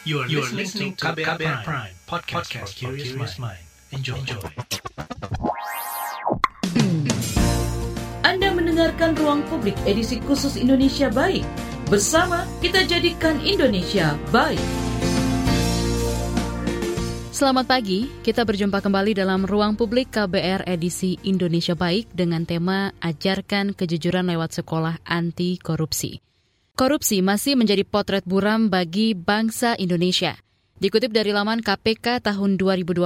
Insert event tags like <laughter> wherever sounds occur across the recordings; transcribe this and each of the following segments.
You are, you are listening to KBR, KBR Prime, Prime podcast, podcast for curious mind. Enjoy. Enjoy. Anda mendengarkan Ruang Publik edisi khusus Indonesia Baik. Bersama kita jadikan Indonesia baik. Selamat pagi, kita berjumpa kembali dalam Ruang Publik KBR edisi Indonesia Baik dengan tema Ajarkan Kejujuran Lewat Sekolah Anti Korupsi. Korupsi masih menjadi potret buram bagi bangsa Indonesia. Dikutip dari laman KPK tahun 2020,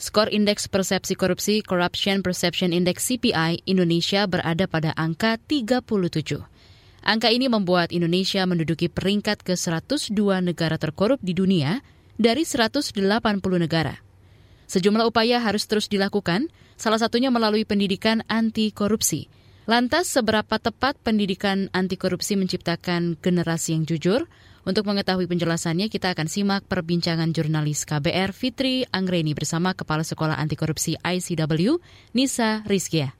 skor indeks persepsi korupsi Corruption Perception Index CPI Indonesia berada pada angka 37. Angka ini membuat Indonesia menduduki peringkat ke-102 negara terkorup di dunia dari 180 negara. Sejumlah upaya harus terus dilakukan, salah satunya melalui pendidikan anti korupsi – Lantas, seberapa tepat pendidikan anti korupsi menciptakan generasi yang jujur? Untuk mengetahui penjelasannya, kita akan simak perbincangan jurnalis KBR Fitri Anggreni bersama Kepala Sekolah Anti Korupsi ICW, Nisa Rizkia.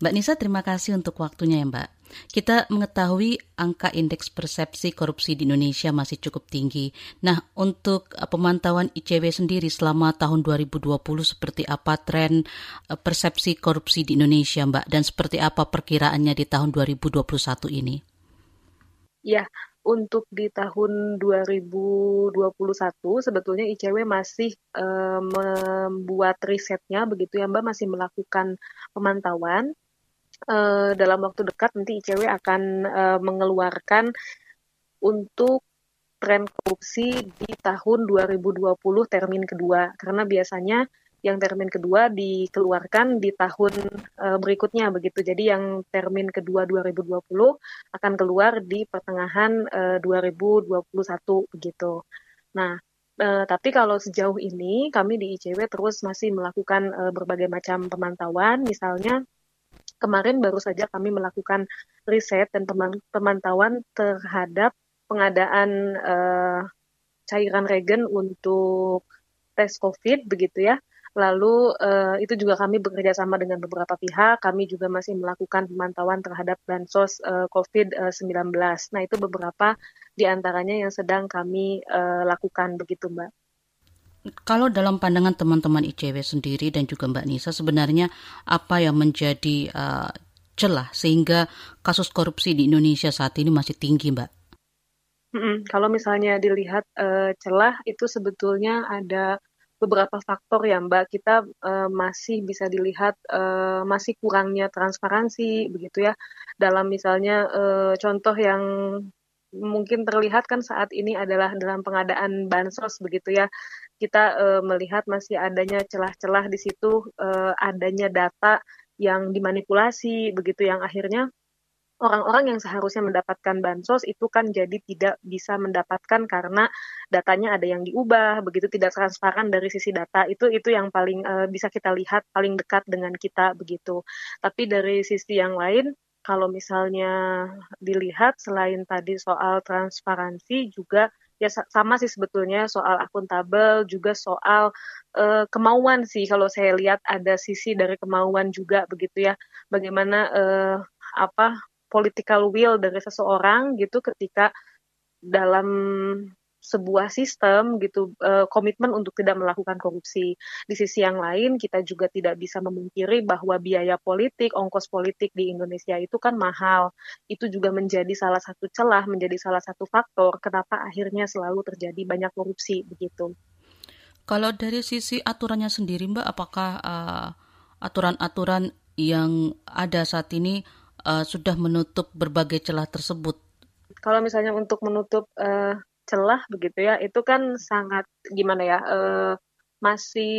Mbak Nisa, terima kasih untuk waktunya ya Mbak. Kita mengetahui angka indeks persepsi korupsi di Indonesia masih cukup tinggi. Nah, untuk uh, pemantauan ICW sendiri selama tahun 2020 seperti apa tren uh, persepsi korupsi di Indonesia, Mbak, dan seperti apa perkiraannya di tahun 2021 ini? Ya, untuk di tahun 2021 sebetulnya ICW masih e, membuat risetnya begitu ya Mbak masih melakukan pemantauan uh, dalam waktu dekat nanti ICW akan uh, mengeluarkan untuk tren korupsi di tahun 2020 termin kedua karena biasanya yang termin kedua dikeluarkan di tahun uh, berikutnya begitu. Jadi yang termin kedua 2020 akan keluar di pertengahan uh, 2021 begitu. Nah, uh, tapi kalau sejauh ini kami di ICW terus masih melakukan berbagai macam pemantauan misalnya kemarin baru saja kami melakukan riset dan pemantauan terhadap pengadaan uh, cairan regen untuk tes COVID begitu ya. Lalu uh, itu juga kami bekerja sama dengan beberapa pihak. Kami juga masih melakukan pemantauan terhadap bansos uh, COVID-19. Nah itu beberapa di antaranya yang sedang kami uh, lakukan begitu Mbak. Kalau dalam pandangan teman-teman ICW sendiri dan juga Mbak Nisa, sebenarnya apa yang menjadi uh, celah sehingga kasus korupsi di Indonesia saat ini masih tinggi, Mbak? Mm-mm. Kalau misalnya dilihat uh, celah itu sebetulnya ada beberapa faktor ya Mbak. Kita uh, masih bisa dilihat uh, masih kurangnya transparansi begitu ya dalam misalnya uh, contoh yang mungkin terlihat kan saat ini adalah dalam pengadaan bansos begitu ya. Kita uh, melihat masih adanya celah-celah di situ uh, adanya data yang dimanipulasi begitu yang akhirnya orang-orang yang seharusnya mendapatkan bansos itu kan jadi tidak bisa mendapatkan karena datanya ada yang diubah begitu tidak transparan dari sisi data. Itu itu yang paling uh, bisa kita lihat paling dekat dengan kita begitu. Tapi dari sisi yang lain kalau misalnya dilihat selain tadi soal transparansi juga ya sama sih sebetulnya soal akuntabel juga soal uh, kemauan sih. Kalau saya lihat ada sisi dari kemauan juga begitu ya. Bagaimana uh, apa political will dari seseorang gitu ketika dalam sebuah sistem gitu uh, komitmen untuk tidak melakukan korupsi. Di sisi yang lain kita juga tidak bisa memungkiri bahwa biaya politik, ongkos politik di Indonesia itu kan mahal. Itu juga menjadi salah satu celah, menjadi salah satu faktor kenapa akhirnya selalu terjadi banyak korupsi begitu. Kalau dari sisi aturannya sendiri Mbak, apakah aturan aturan-aturan yang ada saat ini uh, sudah menutup berbagai celah tersebut? Kalau misalnya untuk menutup uh, celah begitu ya itu kan sangat gimana ya uh, masih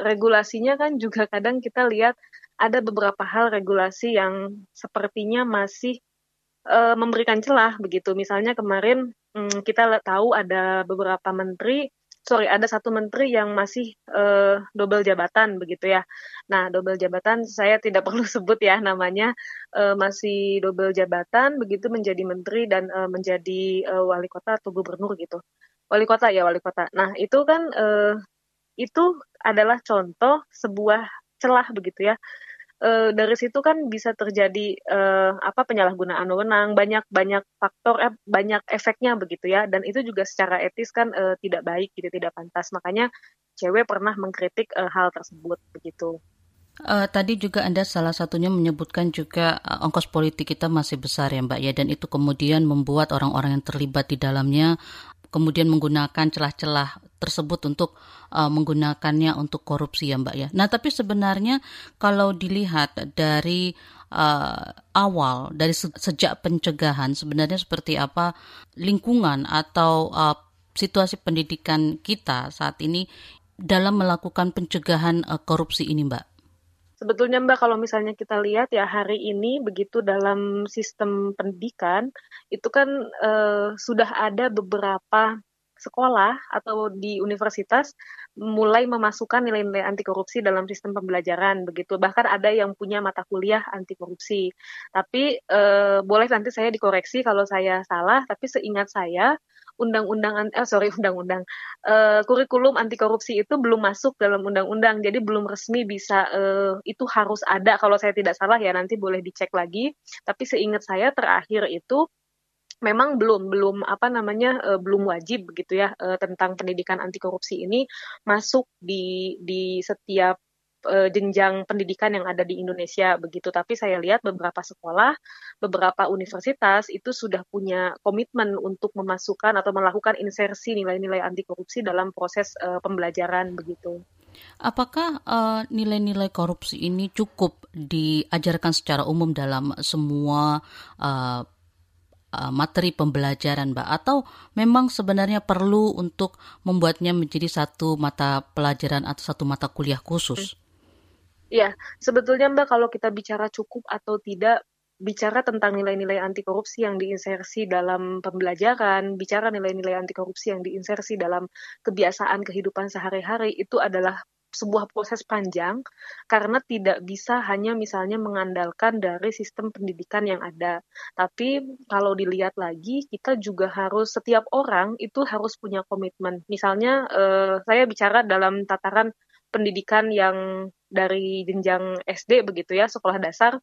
regulasinya kan juga <laughs> kadang kita lihat ada beberapa hal regulasi yang sepertinya masih uh, memberikan celah begitu. Misalnya kemarin um, kita tahu ada beberapa menteri sorry ada satu menteri yang masih uh, double jabatan begitu ya. Nah double jabatan saya tidak <laughs> perlu sebut ya namanya uh, masih double jabatan begitu menjadi menteri dan uh, menjadi uh, wali kota atau gubernur gitu. Wali kota ya wali kota. Nah itu kan uh, itu adalah contoh sebuah celah begitu ya. Uh, dari situ kan bisa terjadi uh, apa penyalahgunaan wewenang, banyak banyak faktor eh, banyak efeknya begitu ya dan itu juga secara etis kan uh, tidak baik gitu, tidak pantas. Makanya cewek pernah mengkritik uh, hal tersebut begitu. Uh, tadi juga Anda salah satunya menyebutkan juga uh, ongkos politik kita masih besar ya Mbak ya dan itu kemudian membuat orang-orang yang terlibat di dalamnya kemudian menggunakan celah-celah tersebut untuk uh, menggunakannya untuk korupsi ya Mbak ya. Nah, tapi sebenarnya kalau dilihat dari uh, awal dari se sejak pencegahan sebenarnya seperti apa lingkungan atau uh, situasi pendidikan kita saat ini dalam melakukan pencegahan uh, korupsi ini Mbak? Sebetulnya Mbak kalau misalnya kita lihat ya hari ini begitu dalam sistem pendidikan itu kan uh, sudah ada beberapa sekolah atau di universitas mulai memasukkan nilai-nilai anti korupsi dalam sistem pembelajaran begitu. Bahkan ada yang punya mata kuliah anti korupsi tapi eh, boleh nanti saya dikoreksi kalau saya salah tapi seingat saya undang-undang eh sorry undang-undang uh, kurikulum anti korupsi itu belum masuk dalam undang-undang. Jadi belum resmi bisa uh, itu harus ada. Kalau saya tidak salah ya nanti boleh dicek lagi. Tapi seingat saya terakhir itu memang belum belum apa namanya uh, belum wajib begitu ya uh, tentang pendidikan anti korupsi ini masuk di di setiap uh, jenjang pendidikan yang ada di Indonesia begitu. Tapi saya lihat beberapa sekolah, beberapa universitas itu sudah punya komitmen untuk memasukkan atau melakukan insersi nilai-nilai anti korupsi dalam proses uh, pembelajaran begitu. Apakah nilai-nilai uh, korupsi ini cukup diajarkan secara umum dalam semua uh, materi pembelajaran, Mbak? Atau memang sebenarnya perlu untuk membuatnya menjadi satu mata pelajaran atau satu mata kuliah khusus? Iya, sebetulnya Mbak kalau kita bicara cukup atau tidak, bicara tentang nilai-nilai anti korupsi yang diinsersi dalam pembelajaran, bicara nilai-nilai anti korupsi yang diinsersi dalam kebiasaan kehidupan sehari-hari itu adalah sebuah proses panjang karena tidak bisa hanya misalnya mengandalkan dari sistem pendidikan yang ada. Tapi kalau dilihat lagi kita juga harus setiap orang itu harus punya komitmen. Misalnya eh, saya bicara dalam tataran pendidikan yang dari jenjang SD begitu ya, sekolah dasar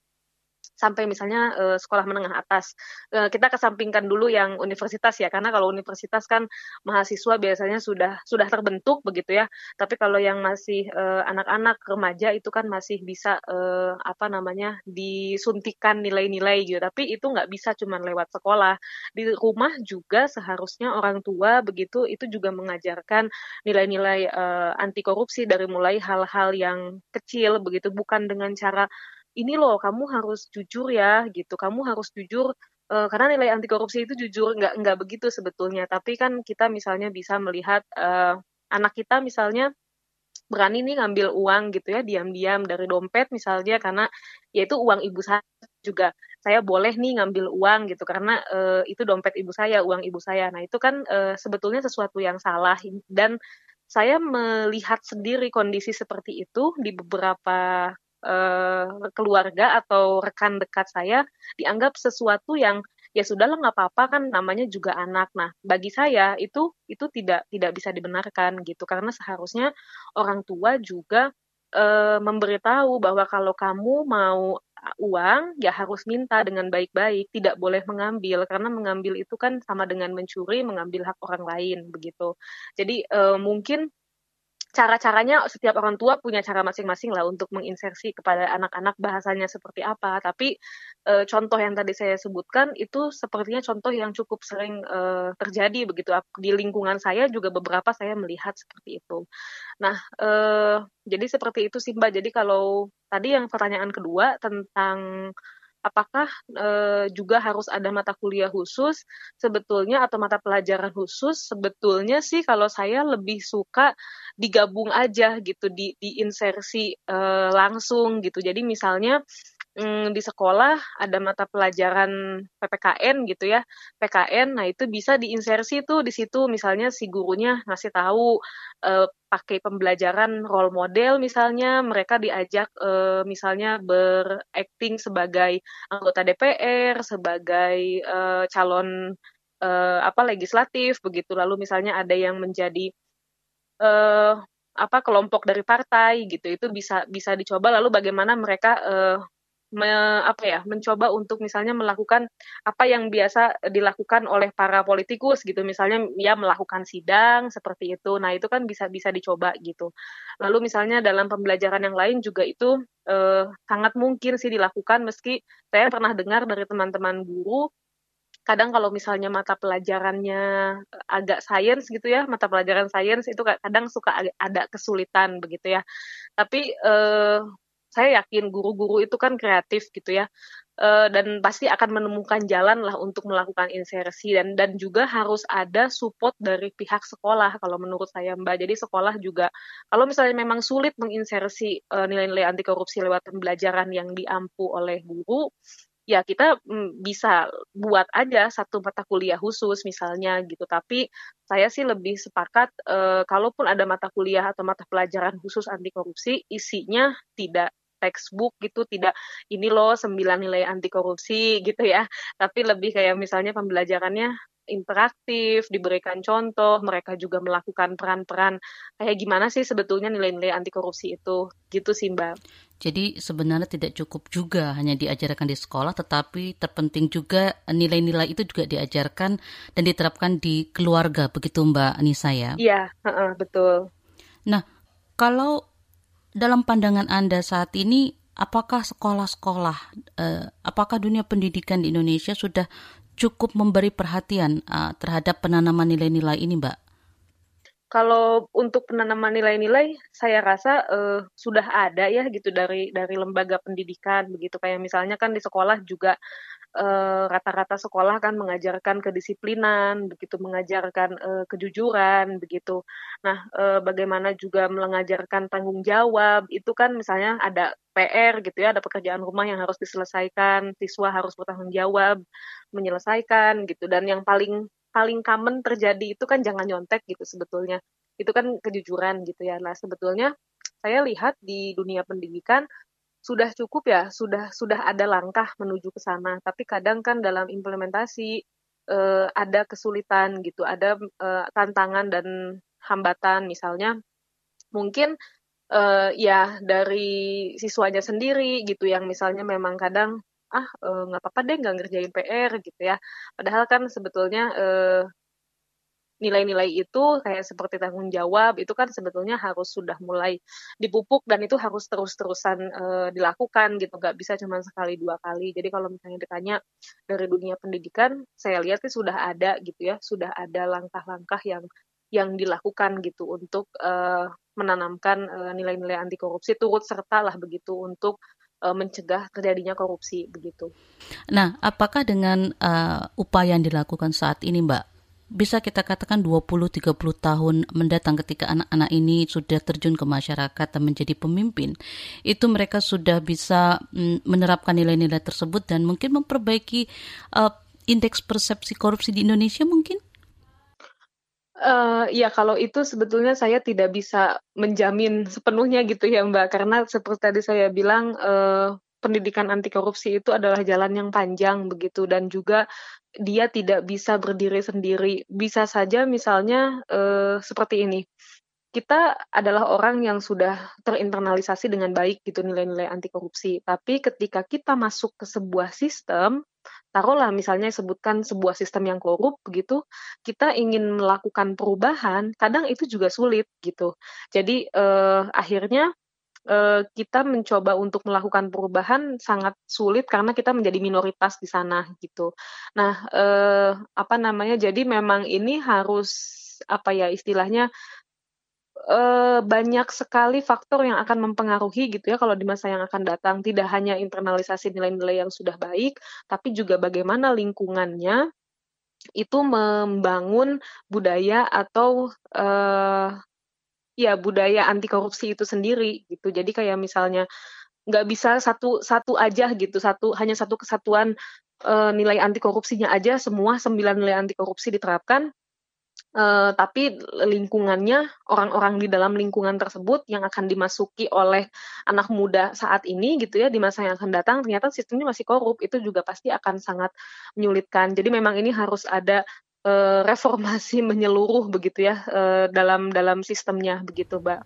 sampai misalnya uh, sekolah menengah atas. Uh, kita kesampingkan dulu yang universitas ya, karena kalau universitas kan mahasiswa biasanya sudah sudah terbentuk begitu ya. Tapi kalau yang masih anak anak-anak remaja itu kan masih bisa uh, apa namanya disuntikan nilai-nilai gitu. Tapi itu nggak bisa cuma lewat sekolah. Di rumah juga seharusnya orang tua begitu itu juga mengajarkan nilai-nilai uh, anti korupsi dari mulai hal-hal yang kecil begitu, bukan dengan cara ini loh kamu harus jujur ya gitu. Kamu harus jujur uh, karena nilai anti korupsi itu jujur nggak nggak begitu sebetulnya. Tapi kan kita misalnya bisa melihat uh, anak kita misalnya berani nih ngambil uang gitu ya diam-diam dari dompet misalnya karena yaitu uang ibu saya juga. Saya boleh nih ngambil uang gitu karena uh, itu dompet ibu saya uang ibu saya. Nah itu kan uh, sebetulnya sesuatu yang salah. Dan saya melihat sendiri kondisi seperti itu di beberapa uh, keluarga atau rekan dekat saya dianggap sesuatu yang ya sudahlah nggak apa-apa kan namanya juga anak. Nah bagi saya itu itu tidak tidak bisa dibenarkan gitu karena seharusnya orang tua juga uh, memberitahu bahwa kalau kamu mau uang ya harus minta dengan baik-baik, tidak boleh mengambil karena mengambil itu kan sama dengan mencuri, mengambil hak orang lain begitu. Jadi uh, mungkin cara-caranya setiap orang tua punya cara masing-masing lah untuk menginsersi kepada anak-anak bahasanya seperti apa. Tapi e, contoh yang tadi saya sebutkan itu sepertinya contoh yang cukup sering e, terjadi begitu di lingkungan saya juga beberapa saya melihat seperti itu. Nah, e, jadi seperti itu sih Mbak. Jadi kalau tadi yang pertanyaan kedua tentang apakah e, juga harus ada mata kuliah khusus? Sebetulnya atau mata pelajaran khusus sebetulnya sih kalau saya lebih suka digabung aja gitu di diinsersi e, langsung gitu. Jadi misalnya mm, di sekolah ada mata pelajaran PPKN gitu ya, PKN, nah itu bisa diinsersi tuh di situ. Misalnya si gurunya ngasih tahu uh, pakai pembelajaran role model misalnya mereka diajak uh, misalnya berakting sebagai anggota DPR, sebagai uh, calon uh, apa legislatif begitu. Lalu misalnya ada yang menjadi uh, apa kelompok dari partai gitu. Itu bisa bisa dicoba. Lalu bagaimana mereka uh, me, apa ya mencoba untuk misalnya melakukan apa yang biasa dilakukan oleh para politikus gitu. Misalnya ya melakukan sidang seperti itu. Nah itu kan bisa bisa dicoba gitu. Lalu misalnya dalam pembelajaran yang lain juga itu eh, sangat mungkin sih dilakukan meski saya pernah dengar dari teman-teman guru kadang kalau misalnya mata pelajarannya agak sains gitu ya mata pelajaran sains itu kadang suka ada kesulitan begitu ya. Tapi eh, saya yakin guru-guru itu kan kreatif gitu ya uh, dan pasti akan menemukan jalan lah untuk melakukan insersi dan dan juga harus ada support dari pihak sekolah kalau menurut saya Mbak. Jadi sekolah juga kalau misalnya memang sulit menginsersi nilai nilai-nilai anti korupsi lewat pembelajaran yang diampu oleh guru, ya kita mm, bisa buat aja satu mata kuliah khusus misalnya gitu. Tapi saya sih lebih sepakat e, kalaupun ada mata kuliah atau mata pelajaran khusus anti korupsi isinya tidak textbook gitu tidak ini loh sembilan nilai anti korupsi gitu ya tapi lebih kayak misalnya pembelajarannya interaktif, diberikan contoh, mereka juga melakukan peran-peran kayak gimana sih sebetulnya nilai-nilai anti korupsi itu, gitu sih Mbak. Jadi sebenarnya tidak cukup juga hanya diajarkan di sekolah, tetapi terpenting juga nilai-nilai itu juga diajarkan dan diterapkan di keluarga, begitu Mbak Anissa ya? Iya, uh -uh, betul. Nah, kalau dalam pandangan Anda saat ini, apakah sekolah-sekolah, eh, apakah dunia pendidikan di Indonesia sudah cukup memberi perhatian uh, terhadap penanaman nilai-nilai ini, Mbak? Kalau untuk penanaman nilai-nilai, saya rasa uh, sudah ada ya gitu dari dari lembaga pendidikan begitu kayak misalnya kan di sekolah juga Eh, rata-rata uh, sekolah kan mengajarkan kedisiplinan, begitu mengajarkan uh, kejujuran, begitu. Nah, uh, bagaimana juga mengajarkan tanggung jawab, itu kan misalnya ada PR gitu ya, ada pekerjaan rumah yang harus diselesaikan, siswa harus bertanggung jawab menyelesaikan gitu. Dan yang paling paling common terjadi itu kan jangan nyontek gitu sebetulnya. Itu kan kejujuran gitu ya. Nah, sebetulnya saya lihat di dunia pendidikan sudah cukup ya, sudah sudah ada langkah menuju ke sana. Tapi kadang kan dalam implementasi uh, ada kesulitan gitu, ada uh, tantangan dan hambatan misalnya mungkin uh, ya dari siswanya sendiri gitu yang misalnya memang kadang ah nggak uh, apa-apa deh nggak ngerjain PR gitu ya. Padahal kan sebetulnya uh, nilai-nilai itu kayak seperti tanggung jawab itu kan sebetulnya harus sudah mulai dipupuk dan itu harus terus-terusan uh, dilakukan gitu. Nggak bisa cuma sekali dua kali. Jadi kalau misalnya ditanya dari dunia pendidikan saya lihat sih sudah ada gitu ya. Sudah ada langkah-langkah yang yang dilakukan gitu untuk uh, menanamkan nilai nilai-nilai anti korupsi turut serta lah begitu untuk uh, mencegah terjadinya korupsi begitu. Nah, apakah dengan uh, upaya yang dilakukan saat ini, Mbak, bisa kita katakan 20-30 tahun mendatang ketika anak-anak ini sudah terjun ke masyarakat dan menjadi pemimpin, itu mereka sudah bisa mm, menerapkan nilai-nilai tersebut dan mungkin memperbaiki uh, indeks persepsi korupsi di Indonesia mungkin? Uh, ya kalau itu sebetulnya saya tidak bisa menjamin sepenuhnya gitu ya Mbak. Karena seperti tadi saya bilang uh, pendidikan anti korupsi itu adalah jalan yang panjang begitu. Dan juga dia tidak bisa berdiri sendiri. Bisa saja misalnya uh, seperti ini. Kita adalah orang yang sudah terinternalisasi dengan baik gitu nilai-nilai anti korupsi. Tapi ketika kita masuk ke sebuah sistem, taruhlah misalnya sebutkan sebuah sistem yang korup begitu, kita ingin melakukan perubahan, kadang itu juga sulit gitu. Jadi uh, akhirnya uh, kita mencoba untuk melakukan perubahan sangat sulit karena kita menjadi minoritas di sana gitu. Nah, uh, apa namanya? Jadi memang ini harus apa ya istilahnya uh, banyak sekali faktor yang akan mempengaruhi gitu ya kalau di masa yang akan datang. Tidak hanya internalisasi nilai-nilai yang sudah baik, tapi juga bagaimana lingkungannya itu membangun budaya atau uh, ya budaya anti korupsi itu sendiri gitu. Jadi kayak misalnya nggak bisa satu satu aja gitu, satu hanya satu kesatuan uh, nilai anti korupsinya aja semua sembilan nilai anti korupsi diterapkan. Uh, tapi lingkungannya orang-orang di dalam lingkungan tersebut yang akan dimasuki oleh anak muda saat ini gitu ya di masa yang akan datang ternyata sistemnya masih korup itu juga pasti akan sangat menyulitkan jadi memang ini harus ada reformasi <laughs> menyeluruh begitu ya uh, dalam dalam sistemnya begitu, Mbak.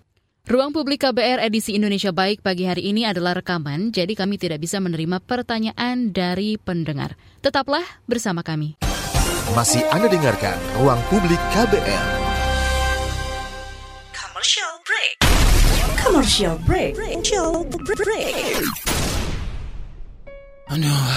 Ruang Publik KBR edisi Indonesia Baik pagi hari ini adalah rekaman, jadi kami tidak bisa menerima pertanyaan dari pendengar. Tetaplah bersama kami. Masih Anda dengarkan Ruang Publik KBR. Commercial break. Commercial break. Commercial break. Aduh,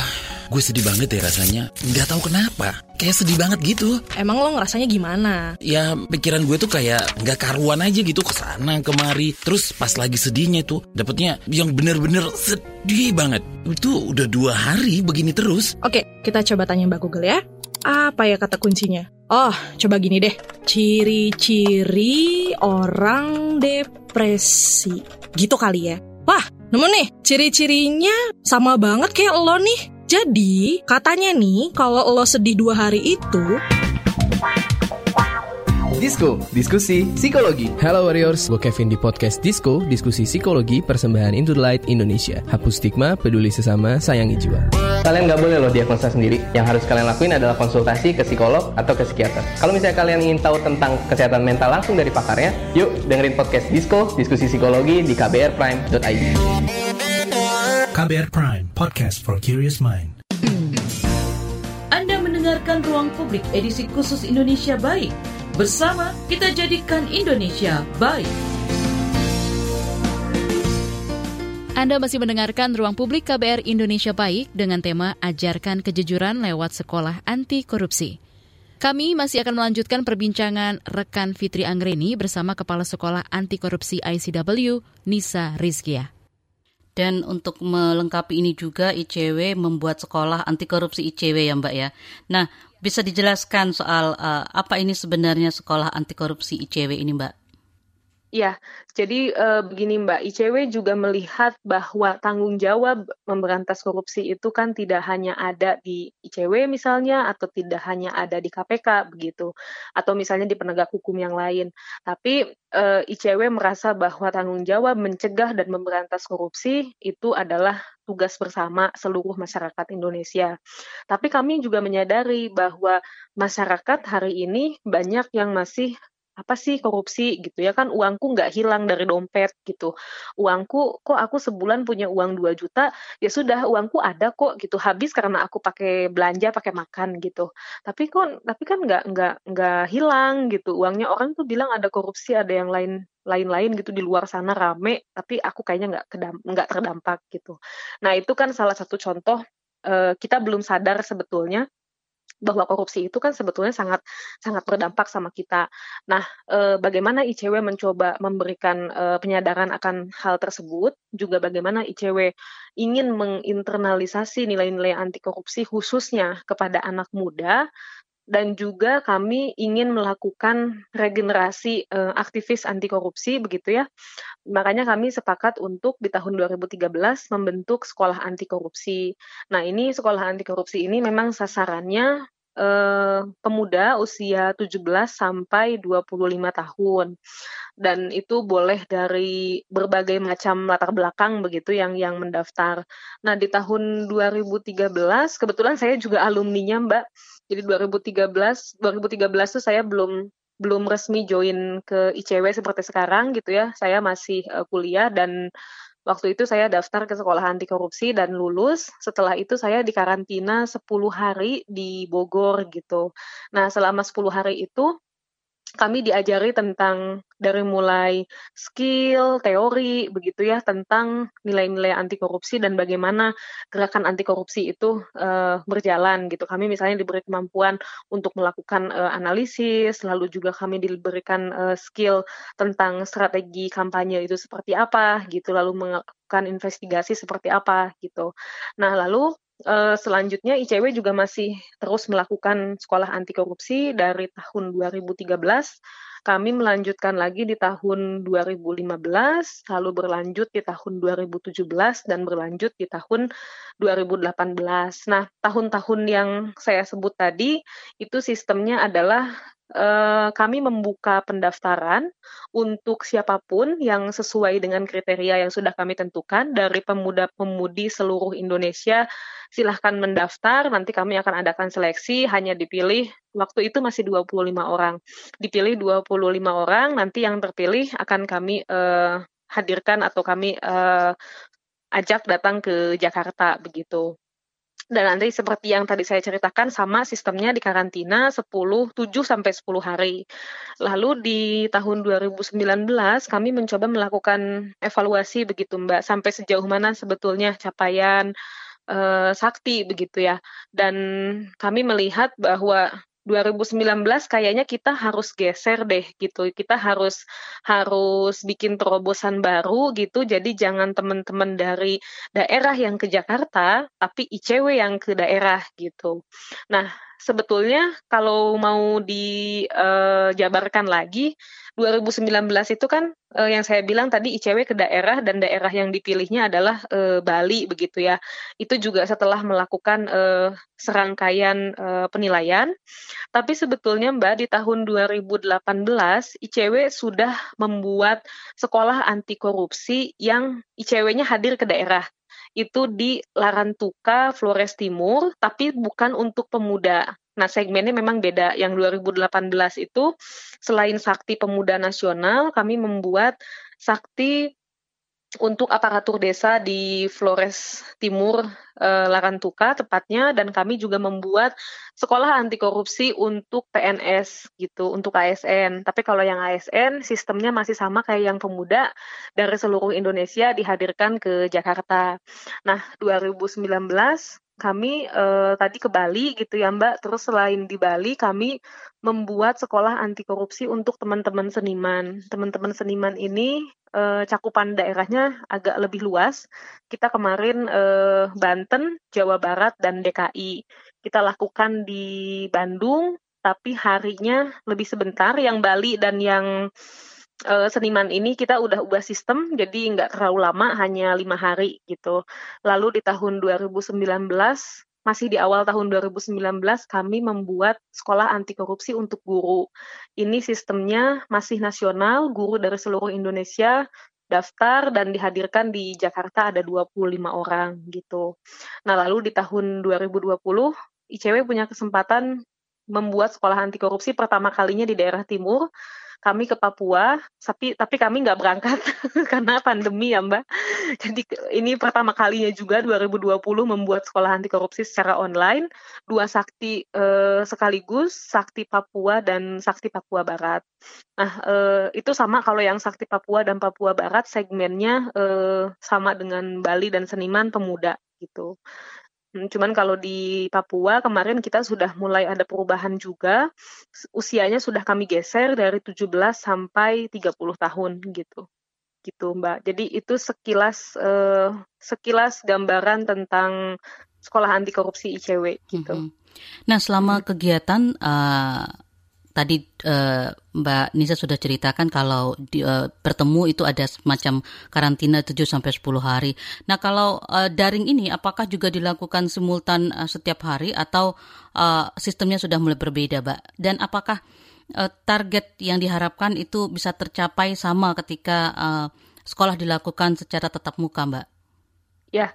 gue sedih banget ya rasanya. Nggak tahu kenapa. Kayak sedih banget gitu. Emang lo ngerasanya gimana? Ya pikiran gue tuh kayak nggak karuan aja gitu ke sana kemari. Terus pas lagi sedihnya tuh dapetnya yang bener-bener sedih banget. Itu udah dua hari begini terus. Oke, kita coba tanya Mbak Google ya. Apa ya kata kuncinya? Oh, coba gini deh. Ciri-ciri orang depresi. Gitu kali ya. Wah, nemu nih. Ciri-cirinya sama banget kayak lo nih. Jadi, katanya nih, kalau lo sedih dua hari itu... Disko, diskusi psikologi. Halo Warriors, gue Kevin di podcast Disko, diskusi psikologi persembahan Into the Light Indonesia. Hapus stigma, peduli sesama, sayangi jiwa. Kalian nggak boleh loh diagnosa sendiri. Yang harus kalian lakuin adalah konsultasi ke psikolog atau ke psikiater. Kalau misalnya kalian ingin tahu tentang kesehatan mental langsung dari pakarnya, yuk dengerin podcast Disko, diskusi psikologi di kbrprime.id. KBR Prime, podcast for curious mind. Anda mendengarkan Ruang Publik edisi khusus Indonesia Baik. Bersama kita jadikan Indonesia baik. Anda masih mendengarkan Ruang Publik KBR Indonesia Baik dengan tema Ajarkan Kejujuran lewat Sekolah Anti Korupsi. Kami masih akan melanjutkan perbincangan rekan Fitri Anggreni bersama Kepala Sekolah Anti Korupsi ICW, Nisa Rizkia. Dan untuk melengkapi ini juga ICW membuat sekolah anti korupsi ICW ya Mbak ya. Nah, bisa dijelaskan soal uh, apa ini sebenarnya sekolah anti korupsi ICW ini Mbak? Ya, jadi uh, begini Mbak, ICW juga melihat bahwa tanggung jawab memberantas korupsi itu kan tidak hanya ada di ICW misalnya, atau tidak hanya ada di KPK begitu, atau misalnya di penegak hukum yang lain. Tapi uh, ICW merasa bahwa tanggung jawab mencegah dan memberantas korupsi itu adalah tugas bersama seluruh masyarakat Indonesia. Tapi kami juga menyadari bahwa masyarakat hari ini banyak yang masih apa sih korupsi? Gitu ya kan uangku nggak hilang dari dompet gitu. Uangku kok aku sebulan punya uang 2 juta? Ya sudah uangku ada kok gitu. Habis karena aku pakai belanja pakai makan gitu. Tapi kok tapi kan nggak nggak nggak hilang gitu. Uangnya orang tuh bilang ada korupsi ada yang lain lain-lain gitu di luar sana rame tapi aku kayaknya nggak nggak terdampak gitu. Nah itu kan salah satu contoh uh, kita belum sadar sebetulnya bahwa korupsi itu kan sebetulnya sangat sangat berdampak sama kita. Nah, e, bagaimana ICW mencoba memberikan e, penyadaran akan hal tersebut, juga bagaimana ICW ingin menginternalisasi nilai-nilai anti korupsi khususnya kepada anak muda dan juga kami ingin melakukan regenerasi uh, aktivis anti korupsi begitu ya. Makanya kami sepakat untuk di tahun 2013 membentuk sekolah anti korupsi. Nah, ini sekolah anti korupsi ini memang sasarannya uh, pemuda usia 17 sampai 25 tahun. Dan itu boleh dari berbagai macam latar belakang begitu yang yang mendaftar. Nah, di tahun 2013 kebetulan saya juga alumninya, Mbak jadi 2013 2013 tuh saya belum belum resmi join ke ICW seperti sekarang gitu ya. Saya masih uh, kuliah dan waktu itu saya daftar ke sekolah anti korupsi dan lulus. Setelah itu saya dikarantina 10 hari di Bogor gitu. Nah, selama 10 hari itu kami diajari tentang dari mulai skill, teori, begitu ya, tentang nilai-nilai anti korupsi dan bagaimana gerakan anti korupsi itu uh, berjalan gitu. Kami misalnya diberi kemampuan untuk melakukan uh, analisis, lalu juga kami diberikan uh, skill tentang strategi kampanye itu seperti apa gitu, lalu melakukan investigasi seperti apa gitu. Nah, lalu Uh, selanjutnya ICW juga masih terus melakukan sekolah anti korupsi dari tahun 2013. Kami melanjutkan lagi di tahun 2015, lalu berlanjut di tahun 2017 dan berlanjut di tahun 2018. Nah, tahun-tahun yang saya sebut tadi itu sistemnya adalah uh, kami membuka pendaftaran untuk siapa pun yang sesuai dengan kriteria yang sudah kami tentukan dari pemuda-pemudi seluruh Indonesia. Silahkan mendaftar, nanti kami akan adakan seleksi, hanya dipilih waktu itu masih 25 orang. Dipilih 25 orang, nanti yang terpilih akan kami uh, hadirkan atau kami uh, ajak datang ke Jakarta begitu. Dan nanti seperti yang tadi saya ceritakan sama sistemnya di karantina 10 7 sampai 10 hari. Lalu di tahun 2019 kami mencoba melakukan evaluasi begitu Mbak sampai sejauh mana sebetulnya capaian uh, sakti begitu ya. Dan kami melihat bahwa 2019 kayaknya kita harus geser deh gitu. Kita harus harus bikin terobosan baru gitu. Jadi jangan teman-teman dari daerah yang ke Jakarta, tapi ICW yang ke daerah gitu. Nah, sebetulnya kalau mau dijabarkan uh, lagi 2019 itu kan uh, yang saya bilang tadi ICW ke daerah dan daerah yang dipilihnya adalah uh, Bali begitu ya. Itu juga setelah melakukan uh, serangkaian penilaian. Tapi sebetulnya Mbak di tahun 2018 ICW sudah membuat sekolah anti korupsi yang ICW-nya hadir ke daerah itu di Larantuka, Flores Timur, tapi bukan untuk pemuda. Nah, segmennya memang beda. Yang 2018 itu selain Sakti Pemuda Nasional, kami membuat Sakti untuk aparatur desa di Flores Timur e, Larantuka tepatnya dan kami juga membuat sekolah anti korupsi untuk PNS gitu untuk ASN tapi kalau yang ASN sistemnya masih sama kayak yang pemuda dari seluruh Indonesia dihadirkan ke Jakarta nah 2019 kami uh, tadi ke Bali gitu ya Mbak. Terus selain di Bali kami membuat sekolah anti korupsi untuk teman-teman seniman. Teman-teman seniman ini uh, cakupan daerahnya agak lebih luas. Kita kemarin uh, Banten, Jawa Barat dan DKI. Kita lakukan di Bandung tapi harinya lebih sebentar yang Bali dan yang uh, seniman ini kita udah ubah sistem jadi nggak terlalu lama hanya lima hari gitu lalu di tahun 2019 masih di awal tahun 2019 kami membuat sekolah anti korupsi untuk guru. Ini sistemnya masih nasional, guru dari seluruh Indonesia daftar dan dihadirkan di Jakarta ada 25 orang gitu. Nah, lalu di tahun 2020 ICW punya kesempatan membuat sekolah anti korupsi pertama kalinya di daerah timur kami ke Papua, tapi tapi kami nggak berangkat <laughs> karena pandemi ya Mbak. Jadi ini pertama kalinya juga 2020 membuat sekolah anti korupsi secara online, dua sakti eh, sekaligus, sakti Papua dan sakti Papua Barat. Nah eh, itu sama kalau yang sakti Papua dan Papua Barat segmennya eh, sama dengan Bali dan seniman pemuda gitu. Hmm, cuman kalau di Papua kemarin kita sudah mulai ada perubahan juga. Usianya sudah kami geser dari 17 sampai 30 tahun gitu. Gitu, Mbak. Jadi itu sekilas uh, sekilas gambaran tentang sekolah anti korupsi ICW gitu. Mm -hmm. Nah, selama kegiatan uh, tadi uh, Mbak Nisa sudah ceritakan kalau di, uh, bertemu itu ada semacam karantina 7 sampai 10 hari. Nah, kalau uh, daring ini apakah juga dilakukan simultan uh, setiap hari atau uh, sistemnya sudah mulai berbeda, Mbak? Dan apakah uh, target yang diharapkan itu bisa tercapai sama ketika uh, sekolah dilakukan secara tetap muka, Mbak? Ya,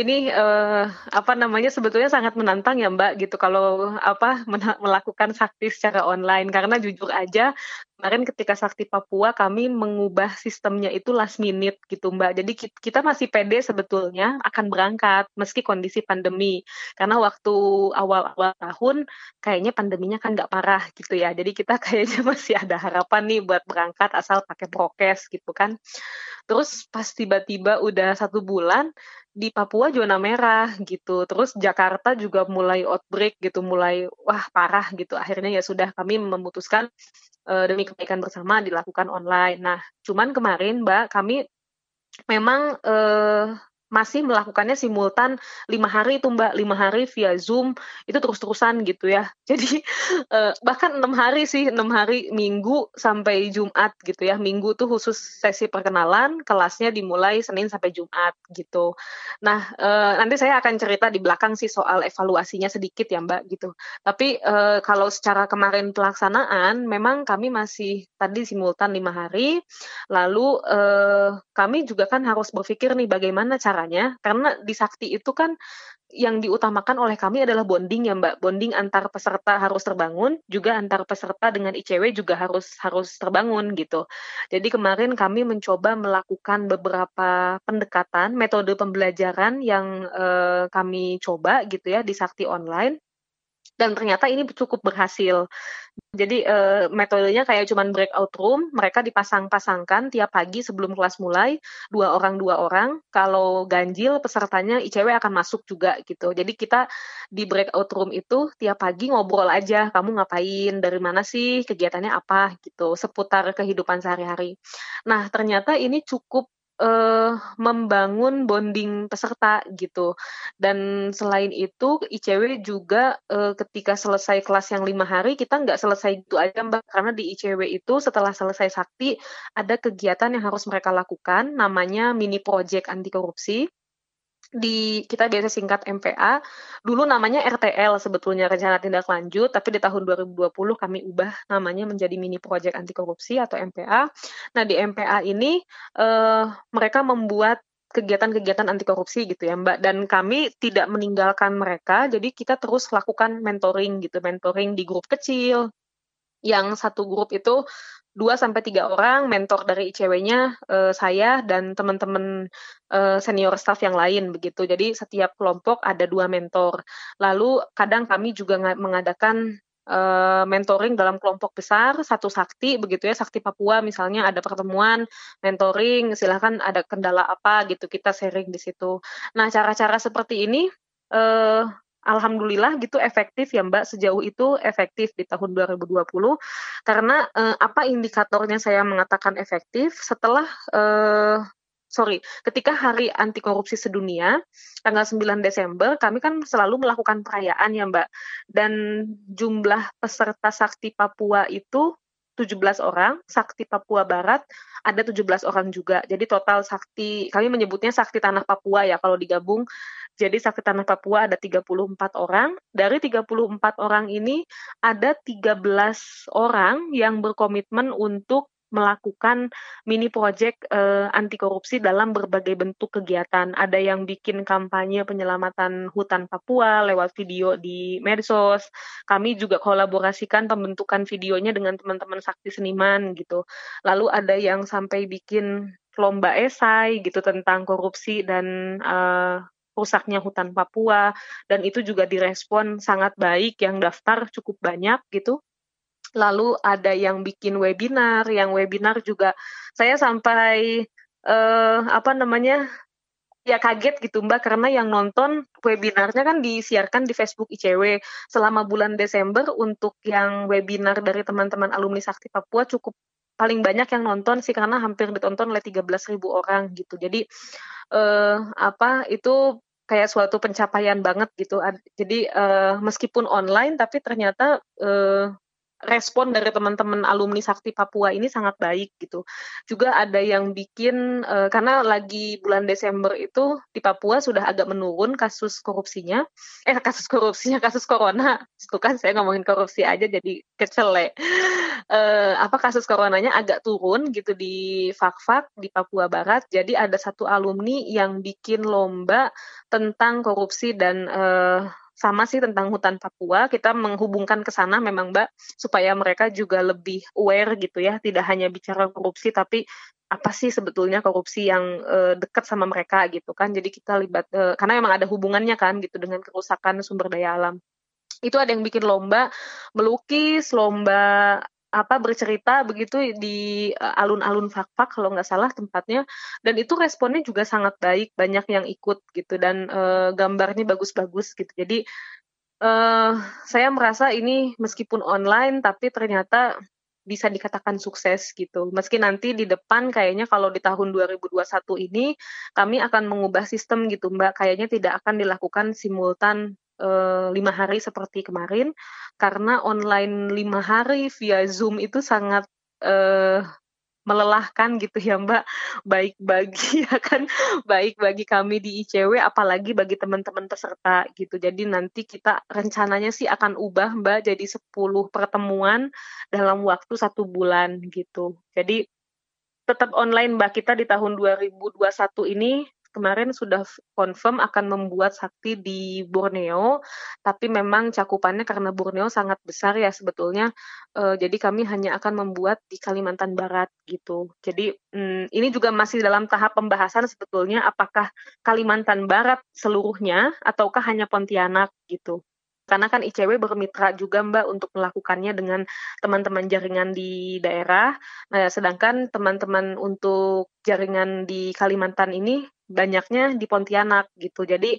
ini uh, apa namanya sebetulnya sangat menantang ya Mbak gitu kalau apa melakukan sakti secara online karena jujur aja kemarin ketika sakti Papua kami mengubah sistemnya itu last minute gitu Mbak. Jadi kita masih pede sebetulnya akan berangkat meski kondisi pandemi karena waktu awal-awal tahun kayaknya pandeminya kan nggak parah gitu ya. Jadi kita <laughs> kayaknya masih ada harapan nih buat berangkat asal pakai prokes gitu kan. Terus pas tiba-tiba udah satu bulan di Papua zona merah gitu. Terus Jakarta juga mulai outbreak gitu, mulai wah parah gitu. Akhirnya ya sudah kami memutuskan uh, demi kebaikan bersama dilakukan online. Nah, cuman kemarin Mbak kami memang uh, masih melakukannya simultan lima hari itu mbak. Lima hari via zoom itu terus terusan gitu ya. <laughs> Jadi eh, bahkan enam hari sih enam hari minggu sampai jumat gitu ya. Minggu tuh khusus sesi perkenalan kelasnya dimulai senin sampai jumat gitu. Nah eh, nanti saya akan cerita di belakang sih soal evaluasinya sedikit ya mbak gitu. Tapi eh, kalau secara kemarin pelaksanaan memang kami masih tadi simultan lima hari. Lalu kami juga kan harus berpikir nih bagaimana cara caranya karena di sakti itu kan yang diutamakan oleh kami adalah bonding ya Mbak. Bonding antar peserta harus terbangun, juga antar peserta dengan ICW juga harus harus terbangun gitu. Jadi kemarin kami mencoba melakukan beberapa pendekatan, metode pembelajaran yang eh, kami coba gitu ya di Sakti Online dan ternyata ini cukup berhasil. Jadi uh, metodenya kayak cuman breakout room, mereka dipasang-pasangkan tiap pagi sebelum kelas mulai, dua orang dua orang. Kalau ganjil pesertanya ICW akan masuk juga gitu. Jadi kita di breakout room itu tiap pagi ngobrol aja, kamu ngapain, dari mana sih, kegiatannya apa gitu, seputar kehidupan sehari-hari. Nah ternyata ini cukup uh, membangun bonding peserta gitu. Dan selain itu ICW juga uh, ketika selesai kelas yang lima hari kita nggak selesai itu aja mbak karena di ICW itu setelah selesai sakti ada kegiatan yang harus mereka lakukan namanya mini project anti korupsi di kita biasa singkat MPA. Dulu namanya RTL sebetulnya rencana tindak lanjut, tapi di tahun 2020 kami ubah namanya menjadi mini project anti korupsi atau MPA. Nah, di MPA ini eh, mereka membuat kegiatan-kegiatan anti korupsi gitu ya Mbak dan kami tidak meninggalkan mereka jadi kita terus lakukan mentoring gitu mentoring di grup kecil yang satu grup itu dua sampai tiga orang mentor dari ICW-nya uh, saya dan teman-teman uh, senior staff yang lain begitu. Jadi setiap kelompok ada dua mentor. Lalu kadang kami juga mengadakan uh, mentoring dalam kelompok besar satu sakti begitu ya sakti Papua misalnya ada pertemuan mentoring silahkan ada kendala apa gitu kita sharing di situ. Nah cara-cara seperti ini uh, alhamdulillah gitu efektif ya Mbak. Sejauh itu efektif di tahun 2020 karena eh, apa indikatornya saya mengatakan efektif? Setelah eh, sorry ketika hari anti korupsi sedunia tanggal 9 Desember kami kan selalu melakukan perayaan ya Mbak. Dan jumlah peserta sakti Papua itu 17 orang, Sakti Papua Barat ada 17 orang juga. Jadi total Sakti, kami menyebutnya Sakti Tanah Papua ya kalau digabung jadi Sakti Tanah Papua ada 34 orang. Dari 34 orang ini ada 13 orang yang berkomitmen untuk melakukan mini project uh, anti korupsi dalam berbagai bentuk kegiatan. Ada yang bikin kampanye penyelamatan hutan Papua lewat video di medsos. Kami juga kolaborasikan pembentukan videonya dengan teman-teman sakti seniman gitu. Lalu ada yang sampai bikin lomba esai gitu tentang korupsi dan uh, rusaknya hutan Papua dan itu juga direspon sangat baik yang daftar cukup banyak gitu lalu ada yang bikin webinar yang webinar juga saya sampai uh, apa namanya ya kaget gitu Mbak karena yang nonton webinarnya kan disiarkan di Facebook ICW selama bulan Desember untuk yang webinar dari teman-teman alumni Sakti Papua cukup paling banyak yang nonton sih karena hampir ditonton oleh 13.000 orang gitu. Jadi eh, apa itu kayak suatu pencapaian banget gitu. Jadi uh, meskipun online tapi ternyata uh, respon dari teman-teman alumni Sakti Papua ini sangat baik gitu. Juga ada yang bikin uh, karena lagi bulan Desember itu di Papua sudah agak menurun kasus korupsinya. Eh kasus korupsinya, <laughs> kasus corona. Itu kan saya ngomongin korupsi aja jadi kecele. Uh, apa kasus coronanya agak turun gitu di Fakfak di Papua Barat. Jadi ada satu alumni yang bikin lomba tentang korupsi dan uh, sama sih tentang hutan Papua. Kita menghubungkan ke sana memang Mbak supaya mereka juga lebih aware gitu ya, tidak hanya bicara korupsi tapi apa sih sebetulnya korupsi yang uh, dekat sama mereka gitu kan. Jadi kita libat uh, karena memang ada hubungannya kan gitu dengan kerusakan sumber daya alam. Itu ada yang bikin lomba melukis, lomba apa bercerita begitu di uh, alun-alun Fakfak kalau nggak salah tempatnya. Dan itu responnya juga sangat baik banyak yang ikut gitu dan uh, gambarnya bagus-bagus gitu. Jadi uh, saya merasa ini meskipun online tapi ternyata bisa dikatakan sukses gitu. Meski nanti di depan kayaknya kalau di tahun 2021 ini kami akan mengubah sistem gitu mbak. Kayaknya tidak akan dilakukan simultan lima hari seperti kemarin karena online lima hari via Zoom itu sangat uh, melelahkan gitu ya Mbak. Baik bagi <laughs> ya kan? Baik bagi kami di ICW apalagi bagi teman-teman peserta gitu. Jadi nanti kita rencananya sih akan ubah Mbak jadi 10 pertemuan dalam waktu satu bulan gitu. Jadi tetap online Mbak kita di tahun 2021 ini kemarin sudah confirm akan membuat sakti di Borneo, tapi memang cakupannya karena Borneo sangat besar ya sebetulnya, uh, jadi kami hanya akan membuat di Kalimantan Barat gitu. Jadi um, ini juga masih dalam tahap pembahasan sebetulnya apakah Kalimantan Barat seluruhnya ataukah hanya Pontianak gitu karena kan ICW bermitra juga Mbak untuk melakukannya dengan teman-teman jaringan di daerah. Nah, sedangkan teman-teman untuk jaringan di Kalimantan ini banyaknya di Pontianak gitu. Jadi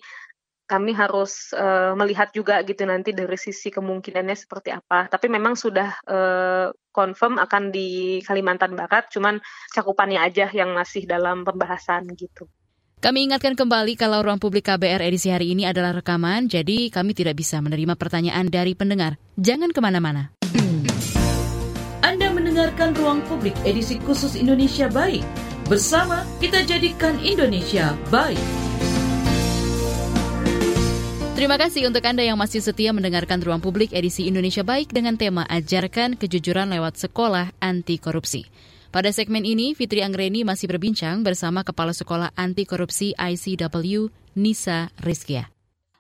kami harus uh, melihat juga gitu nanti dari sisi kemungkinannya seperti apa. Tapi memang sudah uh, confirm akan di Kalimantan Barat, cuman cakupannya aja yang masih dalam pembahasan gitu. Kami ingatkan kembali kalau ruang publik KBR edisi hari ini adalah rekaman, jadi kami tidak bisa menerima pertanyaan dari pendengar. Jangan ke mana-mana. Anda mendengarkan ruang publik edisi khusus Indonesia Baik. Bersama kita jadikan Indonesia baik. Terima kasih untuk Anda yang masih setia mendengarkan Ruang Publik edisi Indonesia Baik dengan tema Ajarkan Kejujuran Lewat Sekolah Anti Korupsi. Pada segmen ini, Fitri Anggreni masih berbincang bersama Kepala Sekolah Anti Korupsi ICW, Nisa Rizkia.